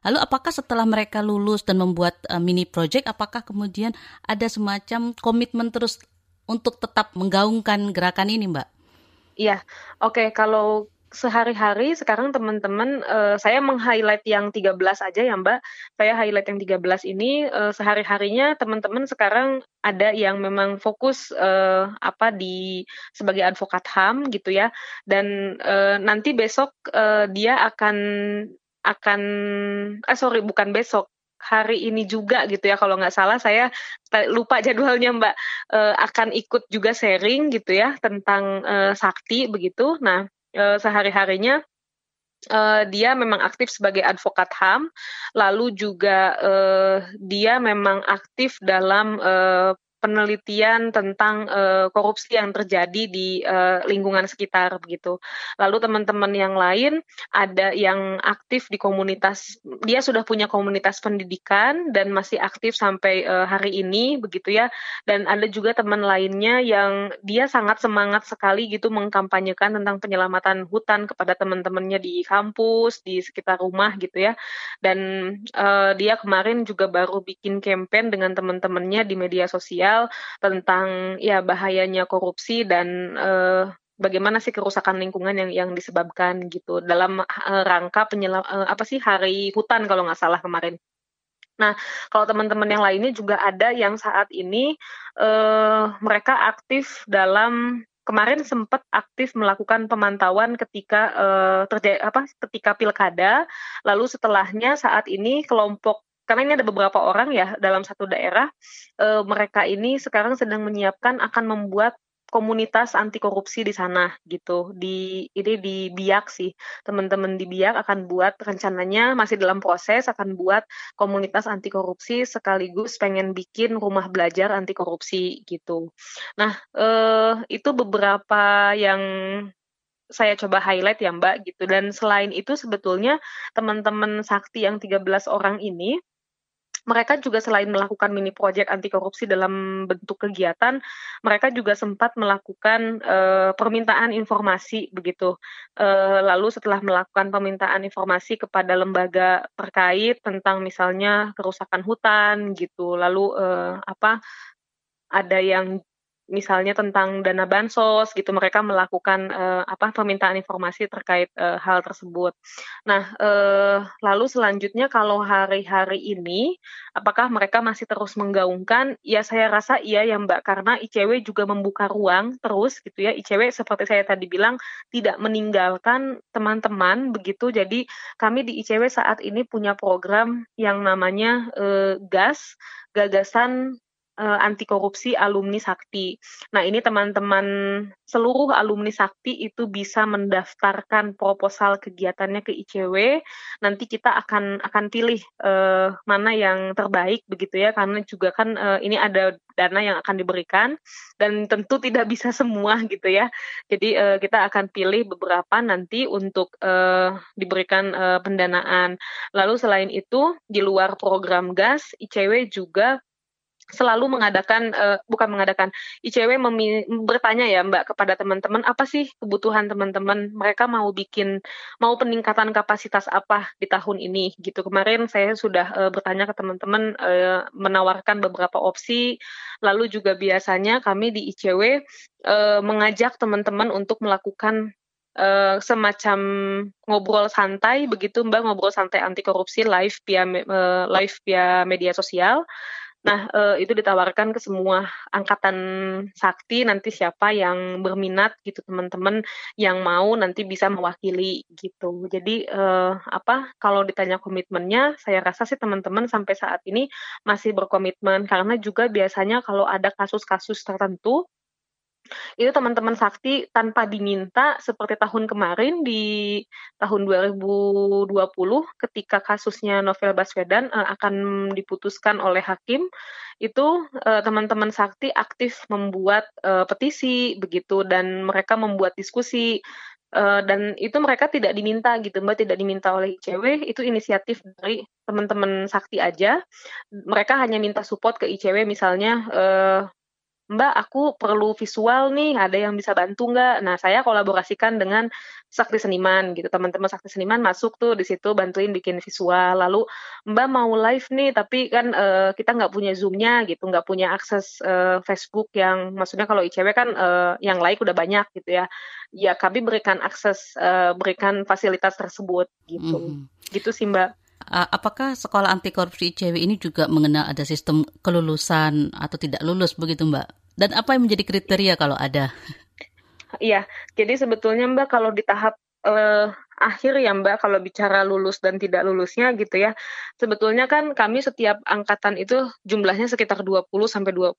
Lalu apakah setelah mereka lulus dan membuat uh, mini project, apakah kemudian ada semacam komitmen terus untuk tetap menggaungkan gerakan ini, Mbak? Iya, oke. Okay. Kalau sehari-hari sekarang teman-teman uh, saya meng-highlight yang 13 aja ya Mbak. Saya highlight yang 13 ini uh, sehari-harinya teman-teman sekarang ada yang memang fokus uh, apa di sebagai advokat HAM gitu ya. Dan uh, nanti besok uh, dia akan akan eh sorry bukan besok hari ini juga gitu ya kalau nggak salah saya lupa jadwalnya Mbak uh, akan ikut juga sharing gitu ya tentang uh, sakti begitu. Nah uh, sehari-harinya uh, dia memang aktif sebagai advokat HAM, lalu juga uh, dia memang aktif dalam uh, penelitian tentang uh, korupsi yang terjadi di uh, lingkungan sekitar begitu. Lalu teman-teman yang lain ada yang aktif di komunitas, dia sudah punya komunitas pendidikan dan masih aktif sampai uh, hari ini begitu ya. Dan ada juga teman lainnya yang dia sangat semangat sekali gitu mengkampanyekan tentang penyelamatan hutan kepada teman-temannya di kampus, di sekitar rumah gitu ya. Dan uh, dia kemarin juga baru bikin campaign dengan teman-temannya di media sosial sosial tentang ya bahayanya korupsi dan uh, bagaimana sih kerusakan lingkungan yang yang disebabkan gitu dalam uh, rangka penyelam uh, apa sih hari hutan kalau nggak salah kemarin. Nah, kalau teman-teman yang lainnya juga ada yang saat ini uh, mereka aktif dalam kemarin sempat aktif melakukan pemantauan ketika uh, terjadi apa ketika pilkada lalu setelahnya saat ini kelompok karena ini ada beberapa orang ya dalam satu daerah, e, mereka ini sekarang sedang menyiapkan akan membuat komunitas anti korupsi di sana gitu. Di ini di Biak sih. Teman-teman di Biak akan buat rencananya masih dalam proses akan buat komunitas anti korupsi sekaligus pengen bikin rumah belajar anti korupsi gitu. Nah, eh itu beberapa yang saya coba highlight ya Mbak gitu dan selain itu sebetulnya teman-teman sakti yang 13 orang ini mereka juga selain melakukan mini project anti korupsi dalam bentuk kegiatan, mereka juga sempat melakukan uh, permintaan informasi begitu. Uh, lalu setelah melakukan permintaan informasi kepada lembaga terkait tentang misalnya kerusakan hutan gitu, lalu uh, apa ada yang misalnya tentang dana bansos gitu mereka melakukan uh, apa permintaan informasi terkait uh, hal tersebut. Nah, uh, lalu selanjutnya kalau hari-hari ini apakah mereka masih terus menggaungkan? Ya saya rasa iya ya Mbak karena ICW juga membuka ruang terus gitu ya. ICW seperti saya tadi bilang tidak meninggalkan teman-teman begitu. Jadi kami di ICW saat ini punya program yang namanya uh, GAS gagasan uh, anti korupsi alumni Sakti. Nah, ini teman-teman seluruh alumni Sakti itu bisa mendaftarkan proposal kegiatannya ke ICW. Nanti kita akan akan pilih uh, mana yang terbaik begitu ya karena juga kan uh, ini ada dana yang akan diberikan dan tentu tidak bisa <laughs> semua gitu ya. Jadi uh, kita akan pilih beberapa nanti untuk uh, diberikan uh, pendanaan. Lalu selain itu di luar program GAS ICW juga selalu mengadakan uh, bukan mengadakan ICW bertanya ya Mbak kepada teman-teman apa sih kebutuhan teman-teman? Mereka mau bikin mau peningkatan kapasitas apa di tahun ini? Gitu. Kemarin saya sudah uh, bertanya ke teman-teman uh, menawarkan beberapa opsi. Lalu juga biasanya kami di ICW uh, mengajak teman-teman untuk melakukan Uh, semacam ngobrol santai. Begitu Mbak ngobrol santai anti korupsi live via uh, live via media sosial Nah, uh, itu ditawarkan ke semua angkatan sakti nanti siapa yang berminat gitu teman-teman yang mau nanti bisa mewakili gitu. Jadi uh, apa kalau ditanya komitmennya, saya rasa sih teman-teman sampai saat ini masih berkomitmen karena juga biasanya kalau ada kasus-kasus tertentu itu teman-teman sakti tanpa diminta seperti tahun kemarin di tahun 2020 ketika kasusnya Novel Baswedan uh, akan diputuskan oleh hakim itu uh, teman-teman sakti aktif membuat uh, petisi begitu dan mereka membuat diskusi Uh, dan itu mereka tidak diminta gitu mbak tidak diminta oleh ICW itu inisiatif dari teman-teman sakti aja. Mereka hanya minta support ke ICW misalnya uh, Mbak, aku perlu visual nih, ada yang bisa bantu nggak? Nah, saya kolaborasikan dengan sakti seniman gitu. Teman-teman sakti seniman masuk tuh di situ bantuin bikin visual. Lalu Mbak mau live nih, tapi kan uh, kita nggak punya zoomnya gitu, nggak punya akses uh, Facebook yang, maksudnya kalau ICW kan uh, yang like udah banyak gitu ya. Ya kami berikan akses, uh, berikan fasilitas tersebut gitu. Mm. Gitu sih Mbak. Apakah sekolah anti korupsi ICW ini juga mengenal ada sistem kelulusan atau tidak lulus begitu Mbak? Dan apa yang menjadi kriteria kalau ada? Iya, jadi sebetulnya Mbak kalau di tahap uh, akhir ya Mbak kalau bicara lulus dan tidak lulusnya gitu ya. Sebetulnya kan kami setiap angkatan itu jumlahnya sekitar 20 sampai 25.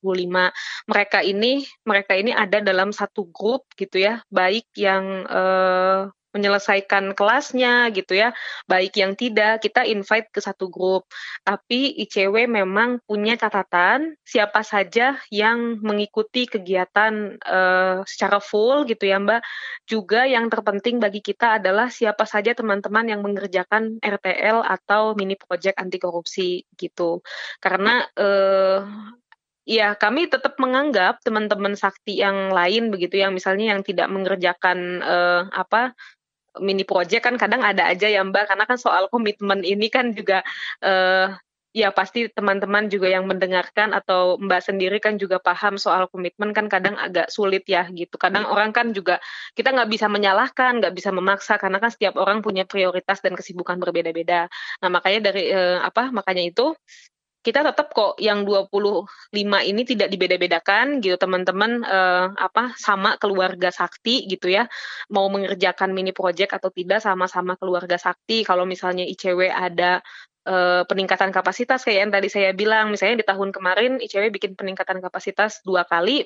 Mereka ini mereka ini ada dalam satu grup gitu ya, baik yang uh, menyelesaikan kelasnya gitu ya. Baik yang tidak, kita invite ke satu grup. Tapi ICW memang punya catatan siapa saja yang mengikuti kegiatan uh, secara full gitu ya Mbak. Juga yang terpenting bagi kita adalah siapa saja teman-teman yang mengerjakan RTL atau mini project anti korupsi gitu. Karena uh, Ya, kami tetap menganggap teman-teman sakti yang lain begitu yang misalnya yang tidak mengerjakan uh, apa mini project kan kadang ada aja ya Mbak karena kan soal komitmen ini kan juga uh, ya pasti teman-teman juga yang mendengarkan atau Mbak sendiri kan juga paham soal komitmen kan kadang agak sulit ya gitu. Kadang orang kan juga kita nggak bisa menyalahkan, nggak bisa memaksa karena kan setiap orang punya prioritas dan kesibukan berbeda-beda. Nah makanya dari eh, apa makanya itu kita tetap kok yang 25 ini tidak dibeda-bedakan gitu teman-teman eh, apa sama keluarga sakti gitu ya. Mau mengerjakan mini project atau tidak sama-sama keluarga sakti. Kalau misalnya ICW ada eh, peningkatan kapasitas kayak yang tadi saya bilang misalnya di tahun kemarin ICW bikin peningkatan kapasitas dua kali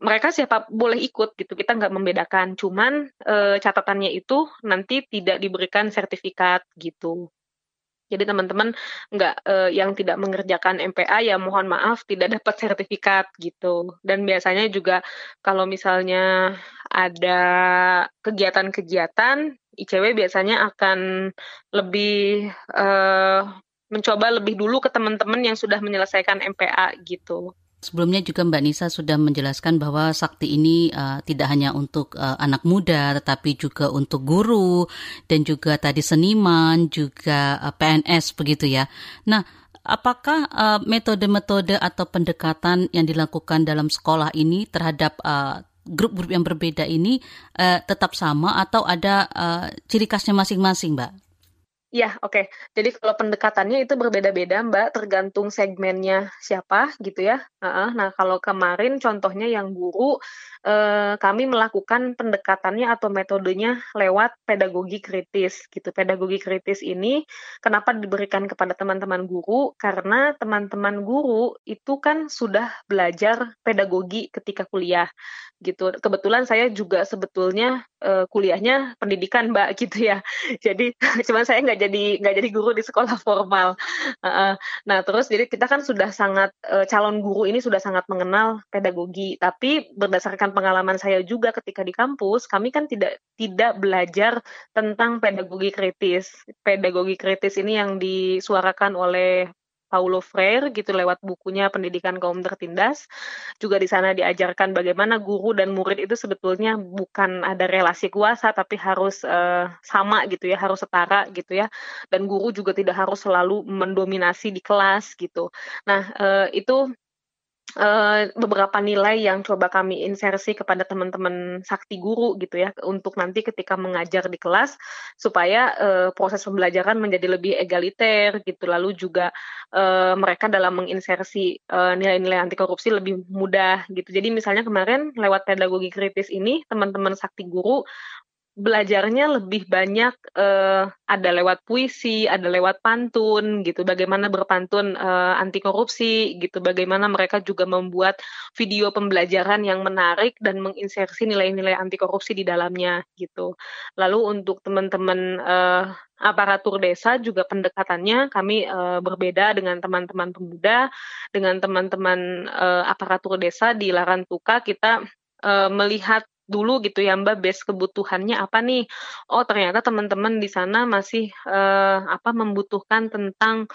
mereka siapa boleh ikut gitu kita nggak membedakan. Cuman eh, catatannya itu nanti tidak diberikan sertifikat gitu jadi teman-teman nggak uh, yang tidak mengerjakan MPA ya mohon maaf tidak <laughs> dapat sertifikat gitu. Dan biasanya juga kalau misalnya ada kegiatan-kegiatan ICW biasanya akan lebih uh, mencoba lebih dulu ke teman-teman yang sudah menyelesaikan MPA gitu. Sebelumnya juga Mbak Nisa sudah menjelaskan bahwa sakti ini uh, tidak hanya untuk uh, anak muda, tetapi juga untuk guru dan juga tadi seniman, juga uh, PNS begitu ya. Nah, apakah metode-metode uh, atau pendekatan yang dilakukan dalam sekolah ini terhadap uh, grup-grup yang berbeda ini uh, tetap sama atau ada uh, ciri khasnya masing-masing, Mbak? Ya, oke. Jadi kalau pendekatannya itu berbeda-beda, Mbak, tergantung segmennya siapa gitu ya. Nah, kalau kemarin contohnya yang guru, eh, kami melakukan pendekatannya atau metodenya lewat pedagogi kritis gitu. Pedagogi kritis ini kenapa diberikan kepada teman-teman guru? Karena teman-teman guru itu kan sudah belajar pedagogi ketika kuliah gitu. Kebetulan saya juga sebetulnya uh, kuliahnya pendidikan mbak <laughs> gitu ya. Jadi <laughs> cuman saya nggak jadi nggak jadi guru di sekolah formal. Nah terus jadi kita kan sudah sangat uh, calon guru ini sudah sangat mengenal pedagogi. Tapi berdasarkan pengalaman saya juga ketika di kampus, kami kan tidak tidak belajar tentang pedagogi kritis. Pedagogi kritis ini yang disuarakan oleh Paulo Freire gitu lewat bukunya Pendidikan Kaum Tertindas. Juga di sana diajarkan bagaimana guru dan murid itu sebetulnya bukan ada relasi kuasa tapi harus uh, sama gitu ya, harus setara gitu ya. Dan guru juga tidak harus selalu mendominasi di kelas gitu. Nah, uh, itu uh, beberapa nilai yang coba kami insersi kepada teman-teman sakti guru gitu ya untuk nanti ketika mengajar di kelas supaya uh, proses pembelajaran menjadi lebih egaliter gitu. Lalu juga uh, mereka dalam menginsersi nilai-nilai anti korupsi lebih mudah gitu. Jadi misalnya kemarin lewat pedagogi kritis ini teman-teman sakti guru belajarnya lebih banyak uh, ada lewat puisi, ada lewat pantun gitu. Bagaimana berpantun uh, anti korupsi gitu. Bagaimana mereka juga membuat video pembelajaran yang menarik dan menginsersi nilai-nilai anti korupsi di dalamnya gitu. Lalu untuk teman-teman uh, aparatur desa juga pendekatannya kami uh, berbeda dengan teman-teman pemuda, dengan teman-teman uh, aparatur desa di Larantuka kita melihat dulu gitu ya Mbak base kebutuhannya apa nih? Oh ternyata teman-teman di sana masih uh, apa membutuhkan tentang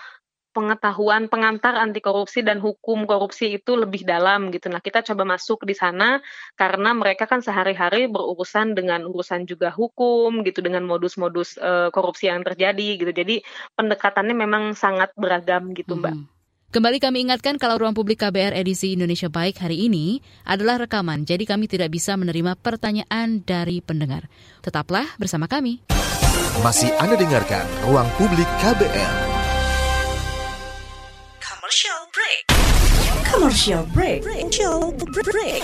pengetahuan pengantar anti korupsi dan hukum korupsi itu lebih dalam gitu. Nah, kita coba masuk di sana karena mereka kan sehari-hari berurusan dengan urusan juga hukum gitu dengan modus-modus uh, korupsi yang terjadi gitu. Jadi pendekatannya memang sangat beragam gitu, Mbak. Hmm. Kembali kami ingatkan kalau ruang publik KBR edisi Indonesia Baik hari ini adalah rekaman, jadi kami tidak bisa menerima pertanyaan dari pendengar. Tetaplah bersama kami. Masih Anda dengarkan Ruang Publik KBR. Commercial break. Commercial break. Commercial break.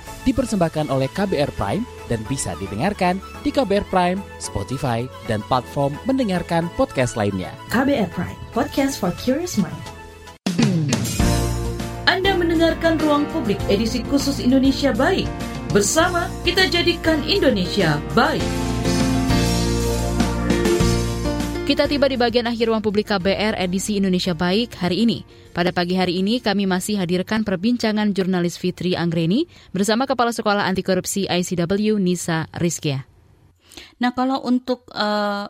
Dipersembahkan oleh KBR Prime dan bisa didengarkan di KBR Prime, Spotify, dan platform mendengarkan podcast lainnya. KBR Prime, podcast for curious mind. Anda mendengarkan Ruang Publik edisi khusus Indonesia Baik. Bersama kita jadikan Indonesia baik. Kita tiba di bagian akhir ruang publik KBR edisi Indonesia Baik hari ini. Pada pagi hari ini kami masih hadirkan perbincangan jurnalis Fitri Anggreni bersama Kepala Sekolah Anti Korupsi ICW Nisa Rizkia. Nah kalau untuk uh,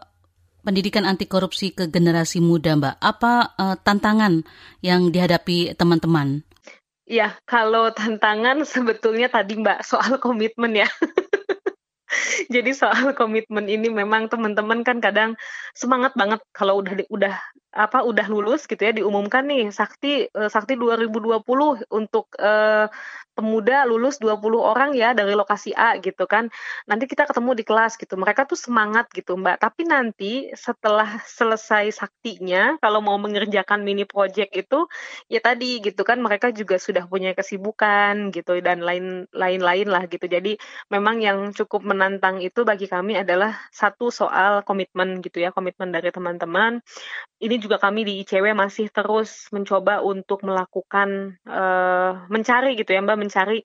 pendidikan anti korupsi ke generasi muda Mbak, apa uh, tantangan yang dihadapi teman-teman? Ya, kalau tantangan sebetulnya tadi Mbak soal komitmen ya. <laughs> <laughs> Jadi soal komitmen ini memang teman-teman kan kadang semangat banget kalau udah udah apa udah lulus gitu ya diumumkan nih Sakti uh, Sakti 2020 untuk uh, pemuda lulus 20 orang ya dari lokasi A gitu kan. Nanti kita ketemu di kelas gitu. Mereka tuh semangat gitu, Mbak. Tapi nanti setelah selesai saktinya kalau mau mengerjakan mini project itu ya tadi gitu kan mereka juga sudah punya kesibukan gitu dan lain-lain lah gitu. Jadi memang yang cukup menantang itu bagi kami adalah satu soal komitmen gitu ya, komitmen dari teman-teman ini juga kami di ICW masih terus mencoba untuk melakukan uh, mencari gitu ya Mbak mencari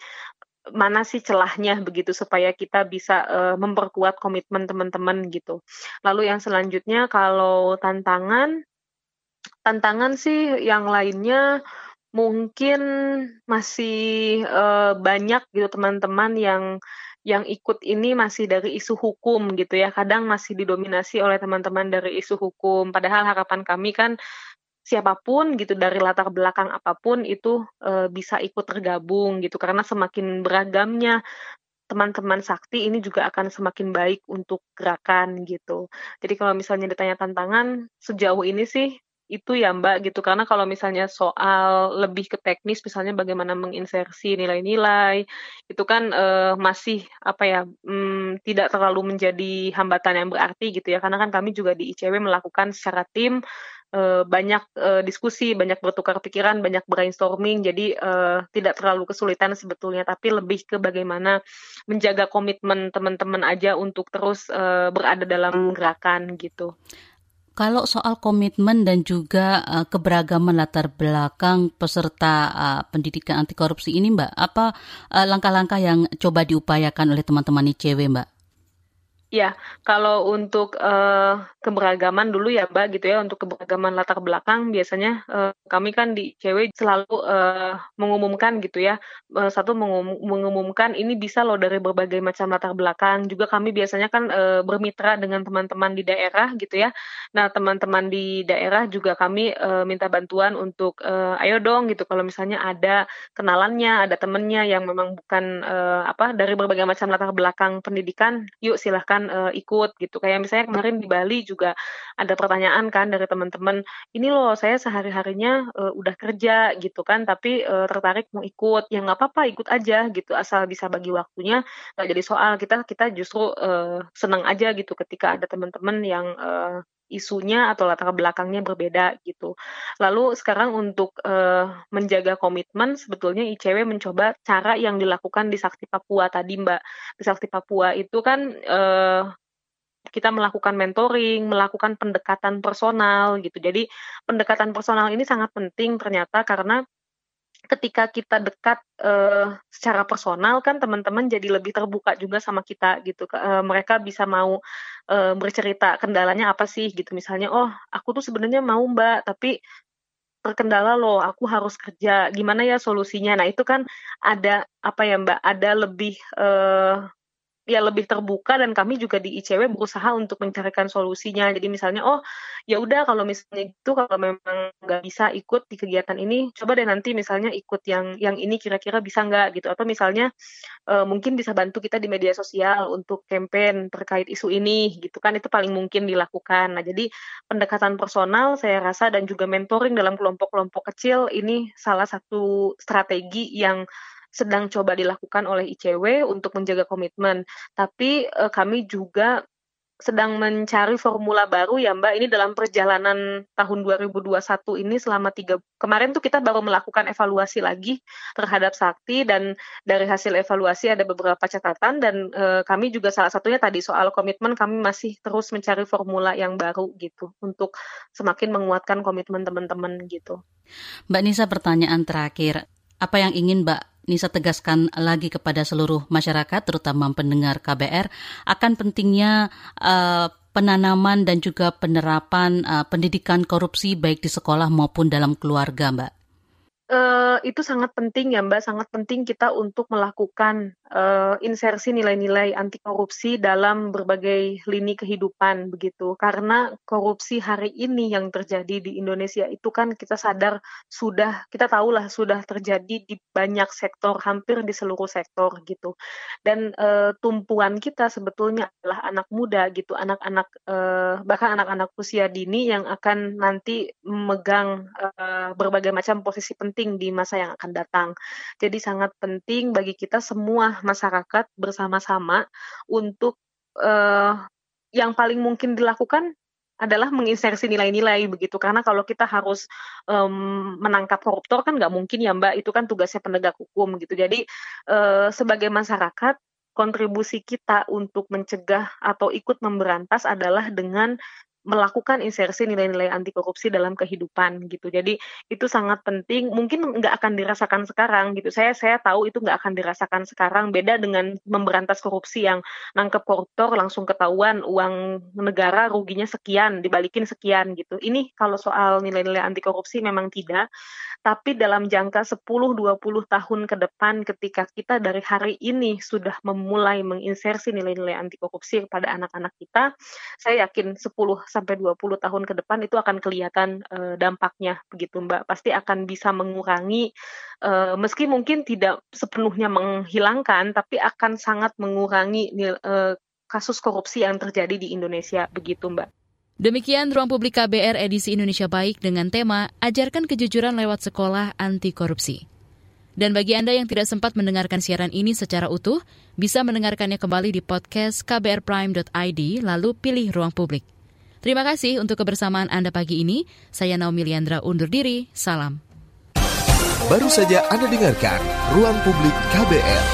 mana sih celahnya begitu supaya kita bisa uh, memperkuat komitmen teman-teman gitu. Lalu yang selanjutnya kalau tantangan tantangan sih yang lainnya mungkin masih uh, banyak gitu teman-teman yang yang ikut ini masih dari isu hukum gitu ya. Kadang masih didominasi oleh teman-teman dari isu hukum. Padahal harapan kami kan siapa pun gitu dari latar belakang apa pun itu e, bisa ikut tergabung gitu. Karena semakin beragamnya teman-teman sakti ini juga akan semakin baik untuk gerakan gitu. Jadi kalau misalnya ditanya tantangan sejauh ini sih itu ya Mbak gitu. Karena kalau misalnya soal lebih ke teknis misalnya bagaimana menginsersi nilai-nilai itu kan uh, masih apa ya um, tidak terlalu menjadi hambatan yang berarti gitu ya. Karena kan kami juga di ICW melakukan secara tim uh, banyak uh, diskusi banyak bertukar pikiran banyak brainstorming jadi uh, tidak terlalu kesulitan sebetulnya tapi lebih ke bagaimana menjaga komitmen teman-teman aja untuk terus uh, berada dalam gerakan gitu. Kalau soal komitmen dan juga uh, keberagaman latar belakang peserta uh, pendidikan anti korupsi ini, Mbak, apa langkah-langkah uh, yang coba diupayakan oleh teman-teman ICW, Mbak? Ya, kalau untuk uh, keberagaman dulu ya Mbak gitu ya, untuk keberagaman latar belakang biasanya uh, kami kan di cewek selalu uh, mengumumkan gitu ya, uh, satu mengum mengumumkan ini bisa loh dari berbagai macam latar belakang. Juga kami biasanya kan uh, bermitra dengan teman-teman di daerah gitu ya. Nah teman-teman di daerah juga kami uh, minta bantuan untuk uh, ayo dong gitu kalau misalnya ada kenalannya, ada temennya yang memang bukan uh, apa dari berbagai macam latar belakang pendidikan, yuk silahkan akan uh, ikut gitu. Kayak misalnya kemarin di Bali juga ada pertanyaan kan dari teman-teman, ini loh saya sehari-harinya uh, udah kerja gitu kan, tapi uh, tertarik mau ikut. Ya nggak apa-apa ikut aja gitu, asal bisa bagi waktunya nggak jadi soal. Kita kita justru uh, senang aja gitu ketika ada teman-teman yang uh, isunya atau latar belakangnya berbeda gitu. Lalu sekarang untuk uh, menjaga komitmen sebetulnya ICW mencoba cara yang dilakukan di Sakti Papua tadi Mbak. Di Sakti Papua itu kan uh, kita melakukan mentoring, melakukan pendekatan personal gitu. Jadi pendekatan personal ini sangat penting ternyata karena ketika kita dekat uh, secara personal kan teman-teman jadi lebih terbuka juga sama kita gitu uh, mereka bisa mau uh, bercerita kendalanya apa sih gitu. Misalnya oh aku tuh sebenarnya mau mbak tapi terkendala loh aku harus kerja. Gimana ya solusinya? Nah itu kan ada apa ya mbak ada lebih uh, ya lebih terbuka dan kami juga di ICW berusaha untuk mencarikan solusinya. Jadi misalnya oh ya udah kalau misalnya itu kalau memang nggak bisa ikut di kegiatan ini, coba deh nanti misalnya ikut yang yang ini kira-kira bisa nggak gitu atau misalnya uh, mungkin bisa bantu kita di media sosial untuk campaign terkait isu ini gitu kan itu paling mungkin dilakukan. Nah jadi pendekatan personal saya rasa dan juga mentoring dalam kelompok-kelompok kecil ini salah satu strategi yang sedang coba dilakukan oleh ICW untuk menjaga komitmen. Tapi uh, kami juga sedang mencari formula baru ya Mbak. Ini dalam perjalanan tahun 2021 ini selama tiga kemarin tuh kita baru melakukan evaluasi lagi terhadap Sakti dan dari hasil evaluasi ada beberapa catatan dan e, kami juga salah satunya tadi soal komitmen kami masih terus mencari formula yang baru gitu untuk semakin menguatkan komitmen teman-teman gitu. Mbak Nisa pertanyaan terakhir apa yang ingin Mbak Nisa tegaskan lagi kepada seluruh masyarakat, terutama pendengar KBR, akan pentingnya uh, penanaman dan juga penerapan uh, pendidikan korupsi baik di sekolah maupun dalam keluarga, Mbak. Uh, itu sangat penting ya Mbak, sangat penting kita untuk melakukan uh, insersi nilai-nilai anti korupsi dalam berbagai lini kehidupan begitu. Karena korupsi hari ini yang terjadi di Indonesia itu kan kita sadar sudah kita tahulah sudah terjadi di banyak sektor, hampir di seluruh sektor gitu. Dan uh, tumpuan kita sebetulnya adalah anak muda gitu, anak-anak uh, bahkan anak-anak usia dini yang akan nanti memegang uh, berbagai macam posisi penting penting di masa yang akan datang. Jadi sangat penting bagi kita semua masyarakat bersama-sama untuk uh, yang paling mungkin dilakukan adalah menginsersi nilai-nilai begitu. Karena kalau kita harus um, menangkap koruptor kan nggak mungkin ya mbak. Itu kan tugasnya penegak hukum gitu. Jadi uh, sebagai masyarakat kontribusi kita untuk mencegah atau ikut memberantas adalah dengan melakukan insersi nilai-nilai anti korupsi dalam kehidupan gitu. Jadi itu sangat penting. Mungkin nggak akan dirasakan sekarang gitu. Saya saya tahu itu nggak akan dirasakan sekarang. Beda dengan memberantas korupsi yang nangkep koruptor langsung ketahuan uang negara ruginya sekian dibalikin sekian gitu. Ini kalau soal nilai-nilai anti korupsi memang tidak. Tapi dalam jangka 10-20 tahun ke depan ketika kita dari hari ini sudah memulai menginsersi nilai-nilai anti korupsi kepada anak-anak kita, saya yakin 10 sampai 20 tahun ke depan itu akan kelihatan uh, dampaknya begitu Mbak. Pasti akan bisa mengurangi uh, meski mungkin tidak sepenuhnya menghilangkan tapi akan sangat mengurangi uh, kasus korupsi yang terjadi di Indonesia begitu Mbak. Demikian Ruang Publik KBR edisi Indonesia Baik dengan tema Ajarkan Kejujuran Lewat Sekolah Anti Korupsi. Dan bagi Anda yang tidak sempat mendengarkan siaran ini secara utuh, bisa mendengarkannya kembali di podcast kbrprime.id lalu pilih Ruang Publik. Terima kasih untuk kebersamaan Anda pagi ini. Saya Naomi Liandra undur diri. Salam. Baru saja Anda dengarkan Ruang Publik KBR.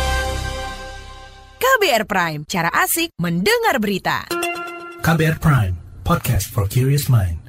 KBR Prime, cara asik mendengar berita. KBR Prime, podcast for curious mind.